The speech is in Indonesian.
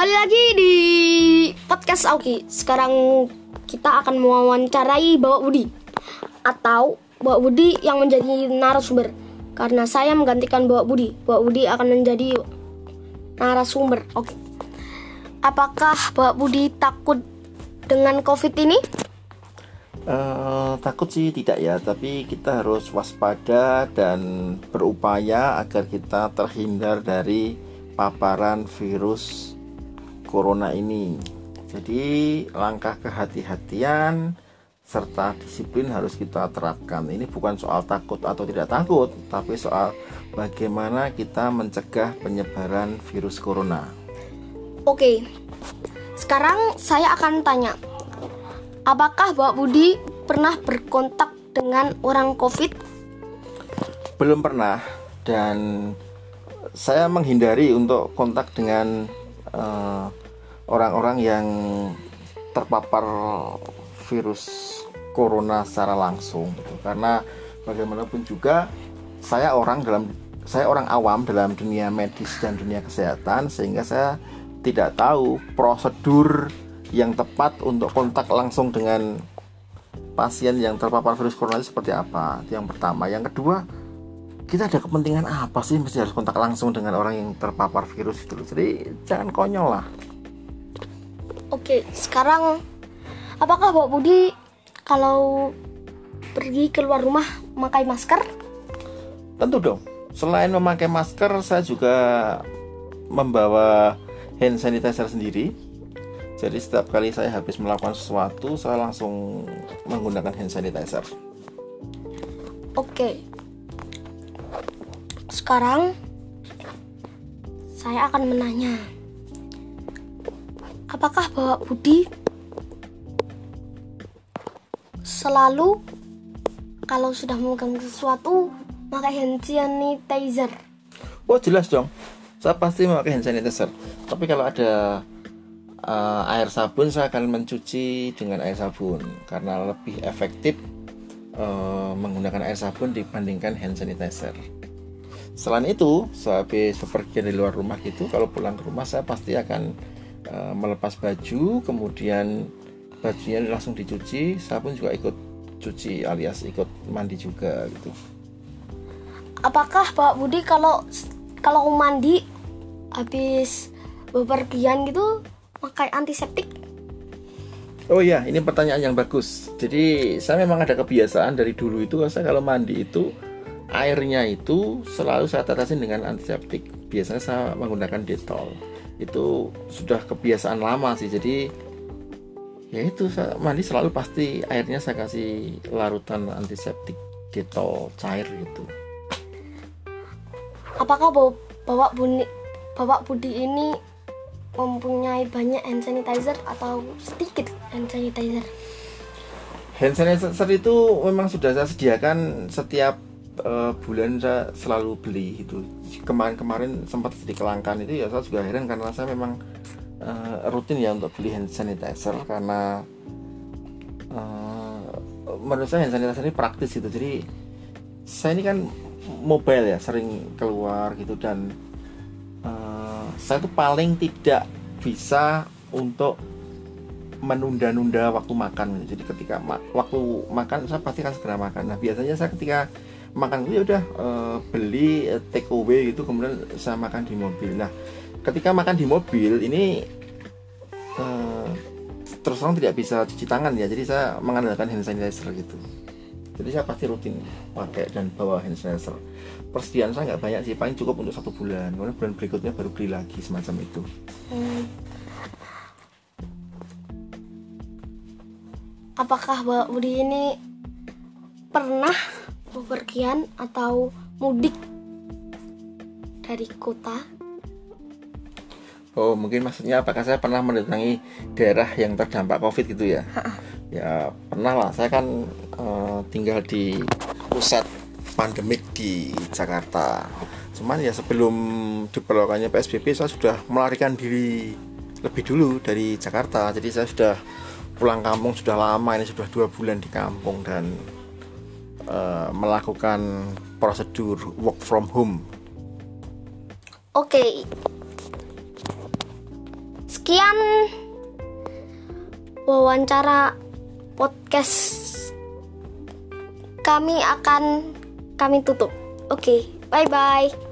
Kembali lagi di podcast Auki. Sekarang kita akan mewawancarai Bapak Budi atau Bapak Budi yang menjadi narasumber. Karena saya menggantikan Bapak Budi, Bapak Budi akan menjadi narasumber. Oke. Apakah Bapak Budi takut dengan COVID ini? Uh, takut sih tidak ya, tapi kita harus waspada dan berupaya agar kita terhindar dari paparan virus corona ini. Jadi, langkah kehati-hatian serta disiplin harus kita terapkan. Ini bukan soal takut atau tidak takut, tapi soal bagaimana kita mencegah penyebaran virus corona. Oke, sekarang saya akan tanya, Apakah Bapak Budi pernah berkontak dengan orang COVID? Belum pernah dan saya menghindari untuk kontak dengan eh, orang-orang yang terpapar virus corona secara langsung gitu. karena bagaimanapun juga saya orang dalam saya orang awam dalam dunia medis dan dunia kesehatan sehingga saya tidak tahu prosedur yang tepat untuk kontak langsung dengan pasien yang terpapar virus corona seperti apa. Itu yang pertama. Yang kedua kita ada kepentingan apa sih mesti harus kontak langsung dengan orang yang terpapar virus itu? Jadi jangan konyol lah oke sekarang apakah Bapak Budi kalau pergi keluar rumah memakai masker tentu dong selain memakai masker saya juga membawa hand sanitizer sendiri jadi setiap kali saya habis melakukan sesuatu, saya langsung menggunakan hand sanitizer. Oke. Sekarang saya akan menanya. Apakah Bapak Budi selalu kalau sudah memegang sesuatu pakai hand sanitizer? Oh jelas dong. Saya pasti memakai hand sanitizer. Tapi kalau ada uh, air sabun saya akan mencuci dengan air sabun karena lebih efektif uh, menggunakan air sabun dibandingkan hand sanitizer. Selain itu, sehabis bepergian di luar rumah gitu, kalau pulang ke rumah saya pasti akan uh, melepas baju, kemudian bajunya langsung dicuci, saya pun juga ikut cuci alias ikut mandi juga gitu. Apakah Pak Budi kalau kalau mandi habis bepergian gitu pakai antiseptik? Oh iya, ini pertanyaan yang bagus. Jadi saya memang ada kebiasaan dari dulu itu saya kalau mandi itu airnya itu selalu saya tetesin dengan antiseptik. Biasanya saya menggunakan detol. Itu sudah kebiasaan lama sih. Jadi ya itu saya mandi selalu pasti airnya saya kasih larutan antiseptik detol cair gitu. Apakah bapak Budi bapak Budi ini mempunyai banyak hand sanitizer atau sedikit hand sanitizer? Hand sanitizer itu memang sudah saya sediakan setiap uh, bulan saya selalu beli itu. Kemarin-kemarin sempat jadi kelangkaan itu ya saya juga heran karena saya memang uh, rutin ya untuk beli hand sanitizer karena uh, menurut saya hand sanitizer ini praktis gitu. Jadi saya ini kan mobile ya sering keluar gitu dan saya tuh paling tidak bisa untuk menunda-nunda waktu makan jadi ketika ma waktu makan saya pasti akan segera makan nah biasanya saya ketika makan itu ya udah e, beli e, take away gitu kemudian saya makan di mobil. Nah ketika makan di mobil ini e, terus terang tidak bisa cuci tangan ya jadi saya mengandalkan hand sanitizer gitu. Jadi saya pasti rutin pakai dan bawa hand sanitizer. Persediaan saya nggak banyak sih paling cukup untuk satu bulan. Kemudian bulan berikutnya baru beli lagi semacam itu. Hmm. apakah Mbak Budi ini pernah bepergian atau mudik dari kota Oh mungkin maksudnya apakah saya pernah mendatangi daerah yang terdampak covid gitu ya? ya pernah lah. Saya kan uh, tinggal di pusat pandemik di Jakarta. Cuman ya sebelum diperlakukannya PSBB saya sudah melarikan diri lebih dulu dari Jakarta. Jadi saya sudah pulang kampung sudah lama ini sudah dua bulan di kampung dan uh, melakukan prosedur work from home. Oke, sekian wawancara podcast kami akan kami tutup. Oke, bye bye.